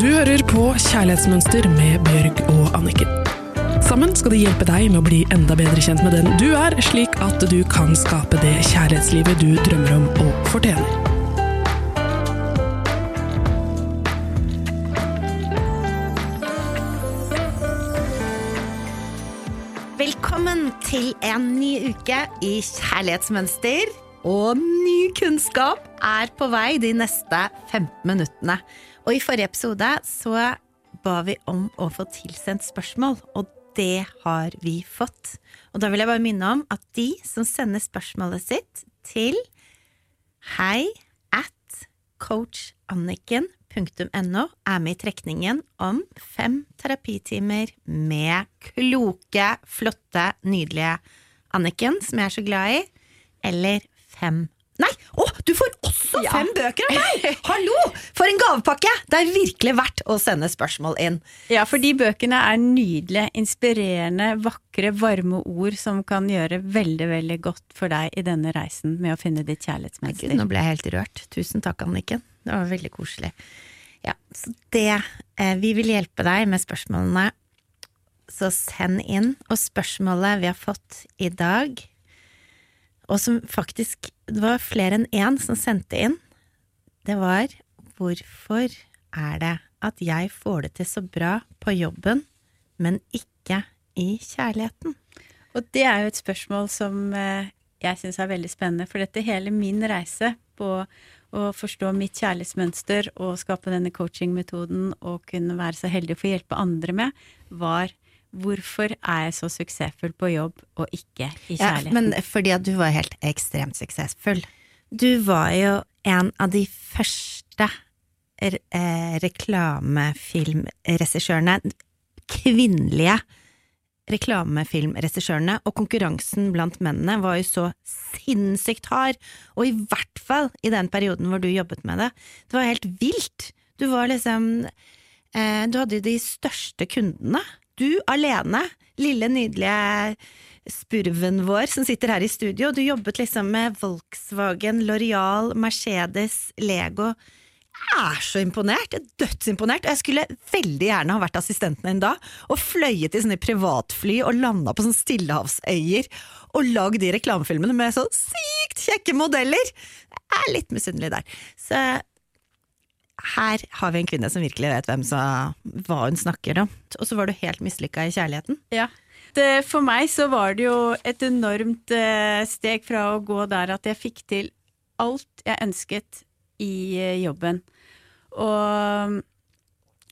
Du hører på Kjærlighetsmønster med Bjørg og Anniken. Sammen skal de hjelpe deg med å bli enda bedre kjent med den du er, slik at du kan skape det kjærlighetslivet du drømmer om og fortjener. Velkommen til en ny uke i Kjærlighetsmønster. Og ny kunnskap er på vei de neste 15 minuttene. Og i forrige episode så ba vi om å få tilsendt spørsmål, og det har vi fått. Og da vil jeg bare minne om at de som sender spørsmålet sitt til hei at coachanniken.no er med i trekningen om fem terapitimer med kloke, flotte, nydelige Anniken, som jeg er så glad i, eller fem Nei! Å, du får. Fem bøker av meg! Hallo! For en gavepakke! Det er virkelig verdt å sende spørsmål inn. Ja, for de bøkene er nydelige, inspirerende, vakre, varme ord som kan gjøre veldig, veldig godt for deg i denne reisen med å finne ditt Gud, nå ble jeg helt rørt. Tusen takk, Anniken. Det var veldig koselig. Ja, så det eh, Vi vil hjelpe deg med spørsmålene, så send inn. Og spørsmålet vi har fått i dag, og som faktisk Det var flere enn én som sendte inn, det var hvorfor er det at jeg får det til så bra på jobben, men ikke i kjærligheten? Og det er jo et spørsmål som eh, jeg syns er veldig spennende, for dette hele min reise på å forstå mitt kjærlighetsmønster og skape denne coachingmetoden og kunne være så heldig å få hjelpe andre med, var hvorfor er jeg så suksessfull på jobb og ikke i Ja, kjærligheten? men fordi at du var helt ekstremt suksessfull. Du var jo en av de første r- eh, reklamefilmregissørene, kvinnelige reklamefilmregissørene, og konkurransen blant mennene var jo så sinnssykt hard, og i hvert fall i den perioden hvor du jobbet med det. Det var helt vilt. Du var liksom eh, Du hadde de største kundene. Du alene, lille, nydelige spurven vår som sitter her i studio. Du jobbet liksom med Volkswagen, Loreal, Mercedes, Lego. Jeg er så imponert, jeg er dødsimponert, og jeg skulle veldig gjerne ha vært assistenten din da, og fløyet i sånne privatfly og landa på sånne stillehavsøyer og lagd de reklamefilmene med så sykt kjekke modeller! Jeg er litt misunnelig der. Så her har vi en kvinne som virkelig vet hvem som, hva hun snakker om. Og så var du helt mislykka i kjærligheten. Ja. Det, for meg så var det jo et enormt eh, steg fra å gå der at jeg fikk til alt jeg ønsket i eh, jobben. Og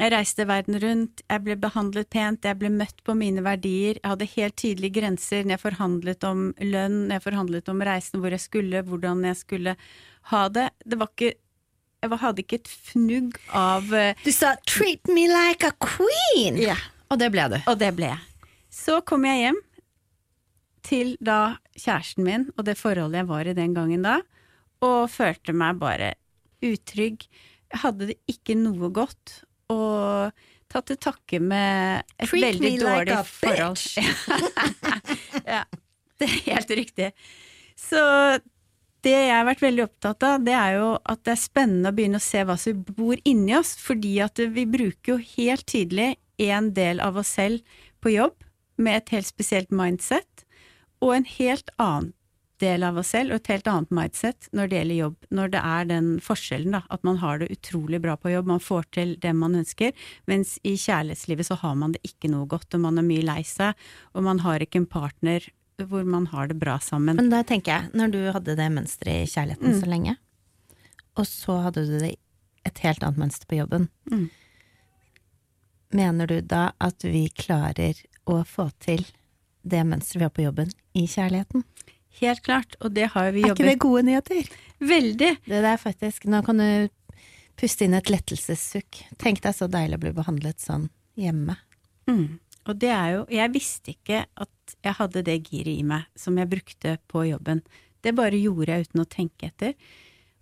jeg reiste verden rundt, jeg ble behandlet pent, jeg ble møtt på mine verdier, jeg hadde helt tydelige grenser når jeg forhandlet om lønn, når jeg forhandlet om reisen, hvor jeg skulle, hvordan jeg skulle ha det. Det var ikke Jeg hadde ikke et fnugg av eh, Du sa 'treat me like a queen', Ja. og det ble du. Og det ble jeg. Så kom jeg hjem til da kjæresten min og det forholdet jeg var i den gangen da, og følte meg bare utrygg. Jeg hadde det ikke noe godt, og tatt til takke med et Treat veldig like dårlig a forhold. ja, det er helt riktig. Så det jeg har vært veldig opptatt av, det er jo at det er spennende å begynne å se hva som bor inni oss, fordi at vi bruker jo helt tydelig en del av oss selv på jobb, med et helt spesielt mindset, og en helt annen del av oss selv og et helt annet mindset når det gjelder jobb. Når det er den forskjellen, da, at man har det utrolig bra på jobb, man får til det man ønsker, mens i kjærlighetslivet så har man det ikke noe godt, og man er mye lei seg, og man har ikke en partner hvor man har det bra sammen. Men da tenker jeg, når du hadde det mønsteret i kjærligheten så lenge, og så hadde du det et helt annet mønster på jobben, Mm. mener du da at vi klarer å få til det mønsteret vi har på jobben, i kjærligheten? Helt klart, og det har vi jobbet Er ikke det gode nyheter? veldig. Det der faktisk, nå kan du puste inn et lettelsessukk. Tenk deg så deilig å bli behandlet sånn hjemme. Mm. Og det er jo Jeg visste ikke at jeg hadde det giret i meg som jeg brukte på jobben. Det bare gjorde jeg uten å tenke etter.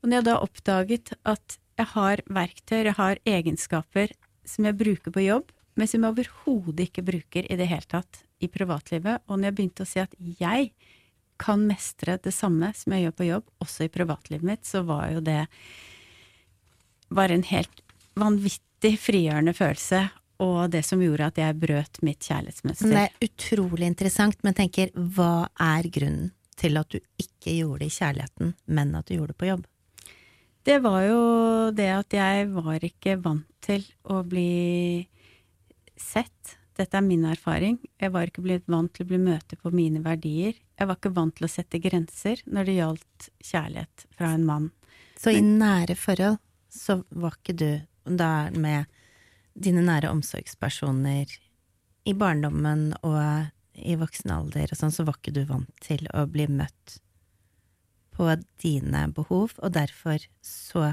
Og når jeg da oppdaget at jeg har verktøy, jeg har egenskaper som jeg bruker på jobb, men som jeg overhodet ikke bruker i det hele tatt i privatlivet, og når jeg begynte å si at jeg kan mestre det samme som jeg gjør på jobb, også i privatlivet mitt, så var jo det bare en helt vanvittig frigjørende følelse, og det som gjorde at jeg brøt mitt kjærlighetsmønster. Det er utrolig interessant, men tenker, hva er grunnen til at du ikke gjorde det i kjærligheten, men at du gjorde det på jobb? Det var jo det at jeg var ikke vant til å bli sett. Dette er min erfaring. Jeg var ikke blitt vant til å bli møtt på mine verdier. Jeg var ikke vant til å sette grenser når det gjaldt kjærlighet fra en mann. Så i nære forhold så var ikke du da med dine nære omsorgspersoner i barndommen og i voksen alder og sånn, så var ikke du vant til å bli møtt på dine behov, og derfor så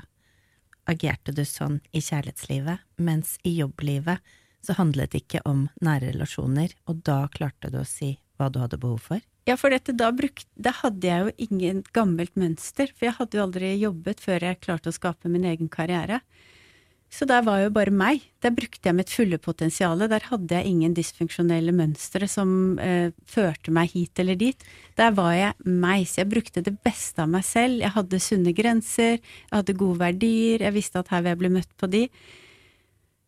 agerte du sånn i kjærlighetslivet, mens i jobblivet så handlet det ikke om nære relasjoner, og da klarte du å si hva du hadde behov for? Ja, for dette, da, brukte, da hadde jeg jo ingen gammelt mønster, for jeg hadde jo aldri jobbet før jeg klarte å skape min egen karriere. Så der var jo bare meg. Der brukte jeg mitt fulle potensial. Der hadde jeg ingen dysfunksjonelle mønstre som eh, førte meg hit eller dit. Der var jeg meg, så jeg brukte det beste av meg selv. Jeg hadde sunne grenser, jeg hadde gode verdier, jeg visste at her vil jeg bli møtt på de.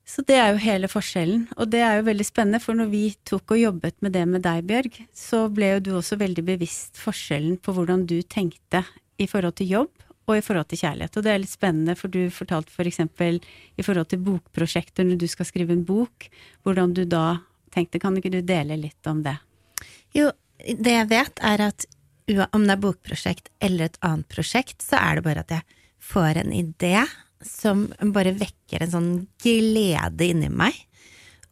Så det er jo hele forskjellen, og det er jo veldig spennende, for når vi tok og jobbet med det med deg, Bjørg, så ble jo du også veldig bevisst forskjellen på hvordan du tenkte i forhold til jobb og i forhold til kjærlighet. Og det er litt spennende, for du fortalte for eksempel i forhold til bokprosjekter, når du skal skrive en bok, hvordan du da tenkte. Kan ikke du dele litt om det? Jo, det jeg vet, er at om det er bokprosjekt eller et annet prosjekt, så er det bare at jeg får en idé som bare vekker en sånn glede inni meg.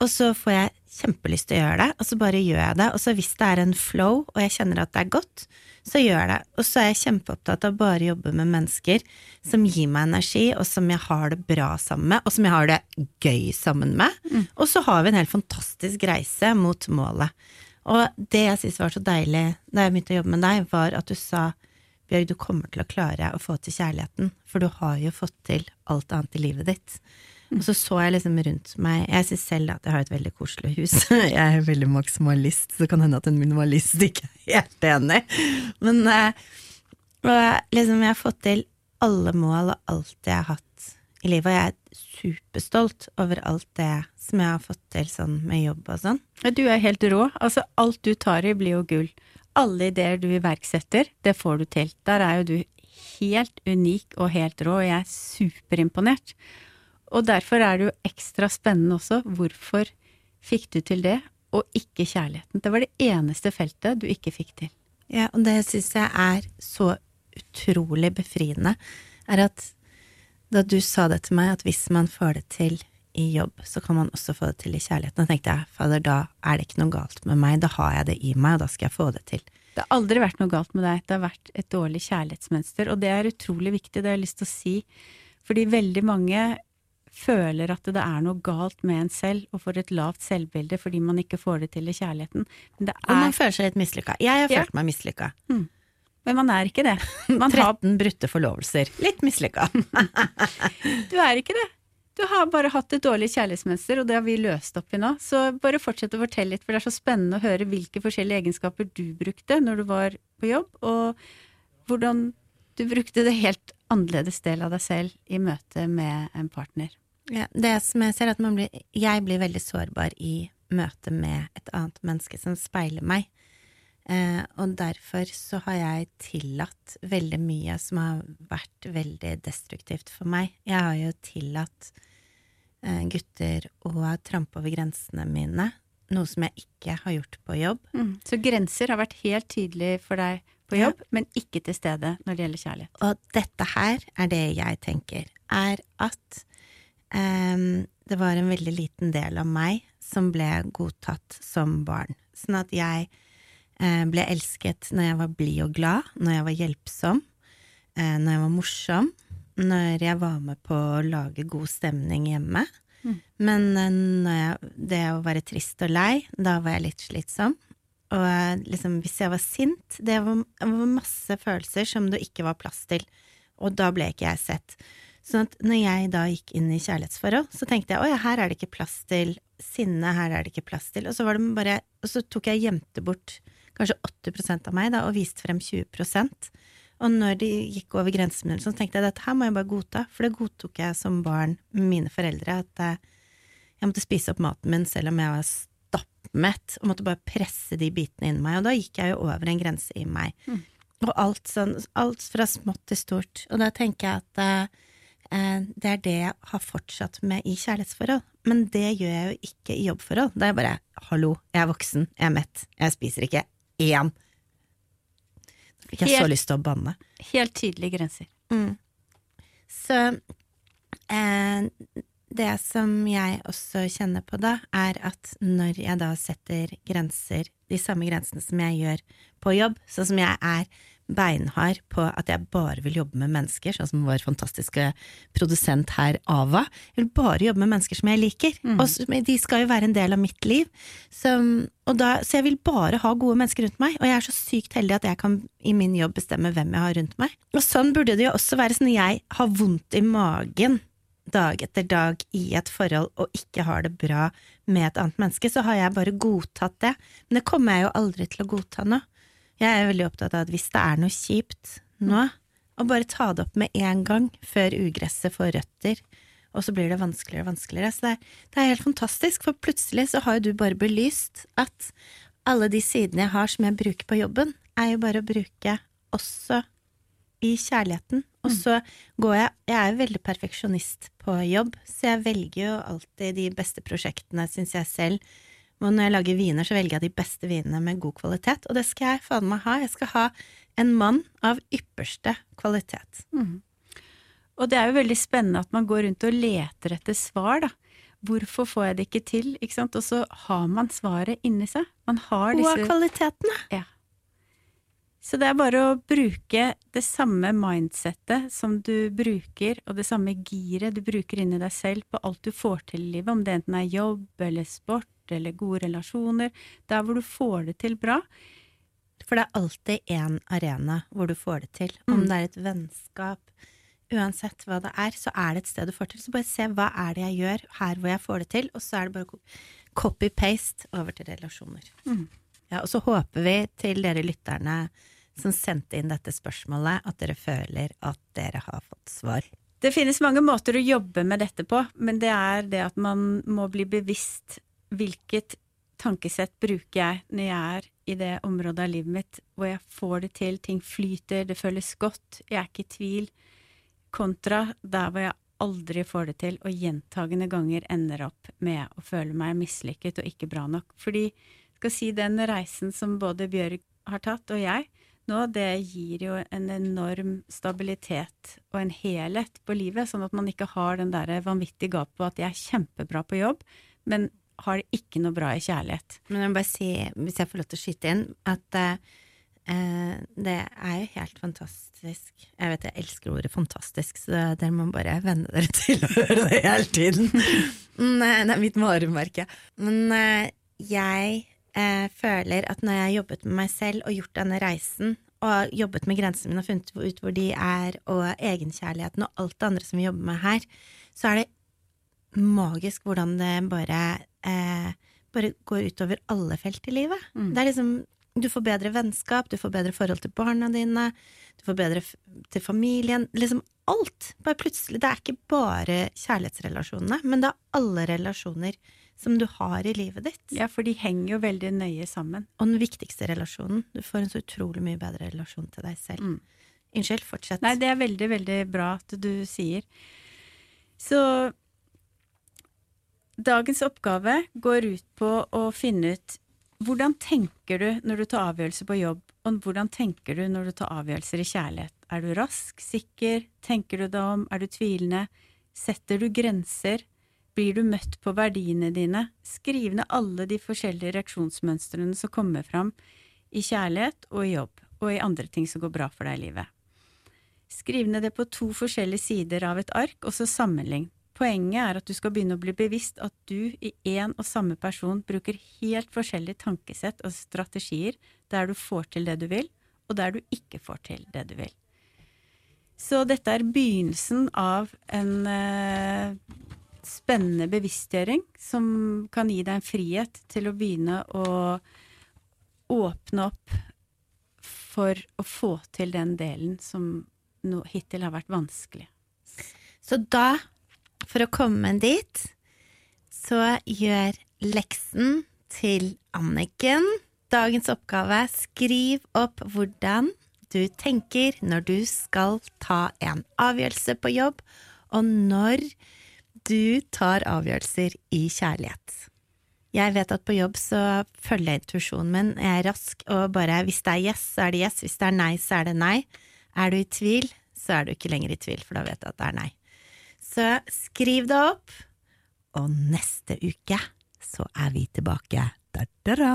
Og så får jeg kjempelyst til å gjøre det, og så bare gjør jeg det. Og så hvis det er en flow, og jeg kjenner at det er godt, så gjør jeg det. Og så er jeg kjempeopptatt av bare å jobbe med mennesker som gir meg energi, og som jeg har det bra sammen med, og som jeg har det gøy sammen med. Mm. Og så har vi en helt fantastisk reise mot målet. Og det jeg syntes var så deilig da jeg begynte å jobbe med deg, var at du sa Bjørg, du kommer til å klare å få til kjærligheten, for du har jo fått til alt annet i livet ditt. Og så så jeg liksom rundt meg Jeg syns selv at jeg har et veldig koselig hus. Jeg er veldig maksimalist, så det kan hende at en minimalist ikke er helt enig. Men uh, liksom, jeg har fått til alle mål og alt jeg har hatt i livet, og jeg er superstolt over alt det som jeg har fått til sånn med jobb og sånn. Du er helt rå. Altså, alt du tar i, blir jo gull. Alle ideer du iverksetter, det får du til. Der er jo du helt unik og helt rå, og jeg er superimponert. Og derfor er det jo ekstra spennende også. Hvorfor fikk du til det, og ikke kjærligheten? Det var det eneste feltet du ikke fikk til. Ja, og det syns jeg er så utrolig befriende, er at da du sa det til meg, at hvis man får det til i jobb, så kan man også få det til i kjærligheten. Da tenkte jeg, fader, da er det ikke noe galt med meg, da har jeg det i meg, og da skal jeg få det til. Det har aldri vært noe galt med deg, det har vært et dårlig kjærlighetsmønster, og det er utrolig viktig, det har jeg lyst til å si, fordi veldig mange føler at det er noe galt med en selv, og får et lavt selvbilde fordi man ikke får det til i kjærligheten. Er... Og man føler seg litt mislykka. Jeg har følt meg mislykka. Hmm. Men man er ikke det. Man 13 har... brutte forlovelser. Litt mislykka. du er ikke det. Du har bare hatt et dårlig kjærlighetsmønster, og det har vi løst opp i nå. Så bare fortsett å fortelle litt, for det er så spennende å høre hvilke forskjellige egenskaper du brukte når du var på jobb, og hvordan du brukte det helt annerledes del av deg selv i møte med en partner. Ja, det som jeg ser, at blir, jeg blir veldig sårbar i møte med et annet menneske som speiler meg. Eh, og derfor så har jeg tillatt veldig mye som har vært veldig destruktivt for meg. Jeg har jo tillatt eh, gutter å trampe over grensene mine, noe som jeg ikke har gjort på jobb. Mm. Så grenser har vært helt tydelig for deg på jobb, ja. men ikke til stede når det gjelder kjærlighet. Og dette her er det jeg tenker, er at Um, det var en veldig liten del av meg som ble godtatt som barn. Sånn at jeg ble elsket når jeg var blid og glad, når jeg var hjelpsom, uh, når jeg var morsom, når jeg var med på å lage god stemning hjemme. Mm. Men uh, jeg, det å være trist og lei, da var jeg litt slitsom. Og liksom, hvis jeg var sint Det var, var masse følelser som det ikke var plass til. Og da ble ikke jeg sett. Sånn at når jeg da gikk inn i kjærlighetsforhold, så tenkte jeg å ja, her er det ikke plass til sinne, her er det ikke plass til Og så var det bare Og så tok jeg gjemte bort kanskje 80% av meg, da, og viste frem 20 Og når de gikk over grensen så tenkte jeg dette her må jeg bare godta, for det godtok jeg som barn med mine foreldre, at eh, jeg måtte spise opp maten min selv om jeg var stappmett, og måtte bare presse de bitene inni meg, og da gikk jeg jo over en grense i meg. Mm. Og alt sånn, alt fra smått til stort. Og da tenker jeg at eh, eh, det er det jeg har fortsatt med i kjærlighetsforhold. Men det gjør jeg jo ikke i jobbforhold. Da er jeg bare hallo, jeg er voksen, jeg er mett, jeg spiser ikke én. Da fikk jeg så lyst til å banne. Helt tydelige grenser. Mm. Så eh, det som jeg også kjenner på da, er at når jeg da setter grenser, de samme grensene som jeg gjør på jobb, sånn som jeg er beinhard på at jeg bare vil jobbe med mennesker, sånn som vår fantastiske produsent her, Ava. Jeg vil bare jobbe med mennesker som jeg liker, Mm. og de skal jo være en del av mitt liv. Så, og da, så jeg vil bare ha gode mennesker rundt meg, og jeg er så sykt heldig at jeg kan i min jobb bestemme hvem jeg har rundt meg. Og sånn burde det jo også være, så når jeg har vondt i magen dag etter dag i et forhold og ikke har det bra med et annet menneske, så har jeg bare godtatt det. Men det kommer jeg jo aldri til å godta nå. Jeg er veldig opptatt av at hvis det er noe kjipt nå, å bare ta det opp med en gang før ugresset får røtter, og så blir det vanskeligere og vanskeligere. Så det er, det er helt fantastisk, for plutselig så har jo du bare belyst at alle de sidene jeg har som jeg bruker på jobben, er jo bare å bruke også i kjærligheten. Og så går jeg Jeg er jo veldig perfeksjonist på jobb, så jeg velger jo alltid de beste prosjektene, syns jeg selv. Og når jeg lager viner, så velger jeg de beste vinene med god kvalitet, og det skal jeg faen meg ha. Jeg skal ha en mann av ypperste kvalitet. Og det er jo veldig spennende at man går rundt og leter etter svar, da. Hvorfor får jeg det ikke til? Ikke sant? Og så har man svaret inni seg. Man har Og disse kvalitetene. Ja. Så det er bare å bruke det samme mindsettet som du bruker, og det samme giret du bruker inni deg selv på alt du får til i livet, om det enten er jobb eller sport eller gode relasjoner, der hvor du får det til bra. For det er alltid én arena hvor du får det til. Om Mm. det er et vennskap, uansett hva det er, så er det et sted du får til. Så bare se hva er det jeg gjør her hvor jeg får det til, og så er det bare copy-paste over til relasjoner. Mm. Ja, og så håper vi til dere lytterne som sendte inn dette spørsmålet, at dere føler at dere har fått svar. Det finnes mange måter å jobbe med dette på, men det er det at man må bli bevisst hvilket tankesett bruker jeg når jeg er i det området av livet mitt hvor jeg får det til, ting flyter, det føles godt, jeg er ikke i tvil, kontra der hvor jeg aldri får det til og gjentagende ganger ender opp med å føle meg mislykket og ikke bra nok. Fordi, skal si, den reisen som både Bjørg har tatt og jeg, nå, det gir jo en enorm stabilitet og en helhet på livet, sånn at man ikke har den der vanvittige gapet på at jeg er kjempebra på jobb, men har det ikke noe bra i kjærlighet. Men jeg må bare si, hvis jeg får lov til å skyte inn, at eh, det er jo helt fantastisk. Jeg vet jeg elsker ordet fantastisk, så dere må bare venne dere til å høre det hele tiden. Nei, det er mitt varemerke. Men eh, jeg eh, føler at når jeg har jobbet med meg selv og gjort denne reisen, og jobbet med grensene mine og funnet ut hvor de er, og egenkjærligheten og alt det andre som vi jobber med her, så er det magisk hvordan det bare eh, bare går utover alle felt i livet. Mm. Det er liksom Du får bedre vennskap, du får bedre forhold til barna dine, du får bedre til familien. Liksom alt. Bare plutselig. Det er ikke bare kjærlighetsrelasjonene, men det er alle relasjoner som du har i livet ditt. Ja, for de henger jo veldig nøye sammen. Og den viktigste relasjonen. Du får en så utrolig mye bedre relasjon til deg selv. Mm. Unnskyld, fortsett. Nei, det er veldig, veldig bra at du sier. Så dagens oppgave går ut på å finne ut hvordan tenker du når du tar avgjørelser på jobb, og hvordan tenker du når du tar avgjørelser i kjærlighet? Er du rask, sikker, tenker du deg om, er du tvilende, setter du grenser, blir du møtt på verdiene dine, skriv ned alle de forskjellige reaksjonsmønstrene som kommer fram i kjærlighet og i jobb, og i andre ting som går bra for deg i livet. Skriv ned det på to forskjellige sider av et ark, og så sammenlign. Poenget er at du skal begynne å bli bevisst at du i én og samme person bruker helt forskjellige tankesett og strategier der du får til det du vil, og der du ikke får til det du vil. Så dette er begynnelsen av en eh, spennende bevisstgjøring som kan gi deg en frihet til å begynne å åpne opp for å få til den delen som no, hittil har vært vanskelig. Så da, for å komme dit, så gjør leksen til Anniken dagens oppgave. Skriv opp hvordan du tenker når du skal ta en avgjørelse på jobb, og når du tar avgjørelser i kjærlighet. Jeg vet at på jobb så følger jeg intuisjonen min, jeg er rask og bare hvis det er yes, så er det yes, hvis det er nei, så er det nei. Er du i tvil, så er du ikke lenger i tvil, for da vet du at det er nei. Så skriv det opp, og neste uke så er vi tilbake. Da, da, da.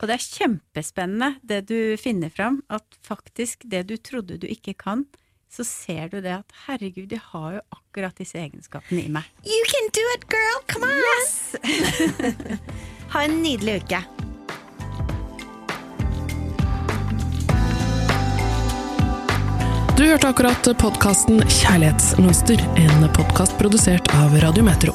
Og det er kjempespennende det du finner fram, at faktisk det du trodde du ikke kan, så ser du det at herregud, jeg har jo akkurat disse egenskapene i meg. You can do it, girl! Come on! Yes! ha en nydelig uke. Du hørte akkurat podkasten Kjærlighetsmønster, en podkast produsert av Radiometro.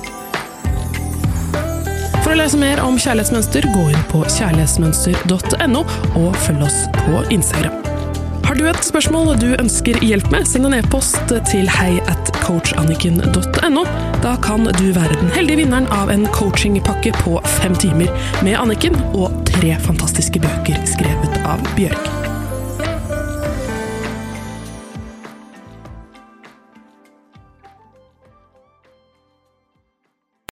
For å lese mer om kjærlighetsmønster, gå inn på kjærlighetsmønster.no, og følg oss på Instagram. Har du et spørsmål du ønsker hjelp med, send en e-post til hei at coachanniken.no. Da kan du være den heldige vinneren av en coachingpakke på fem timer med Anniken og tre fantastiske bøker skrevet av Bjørg.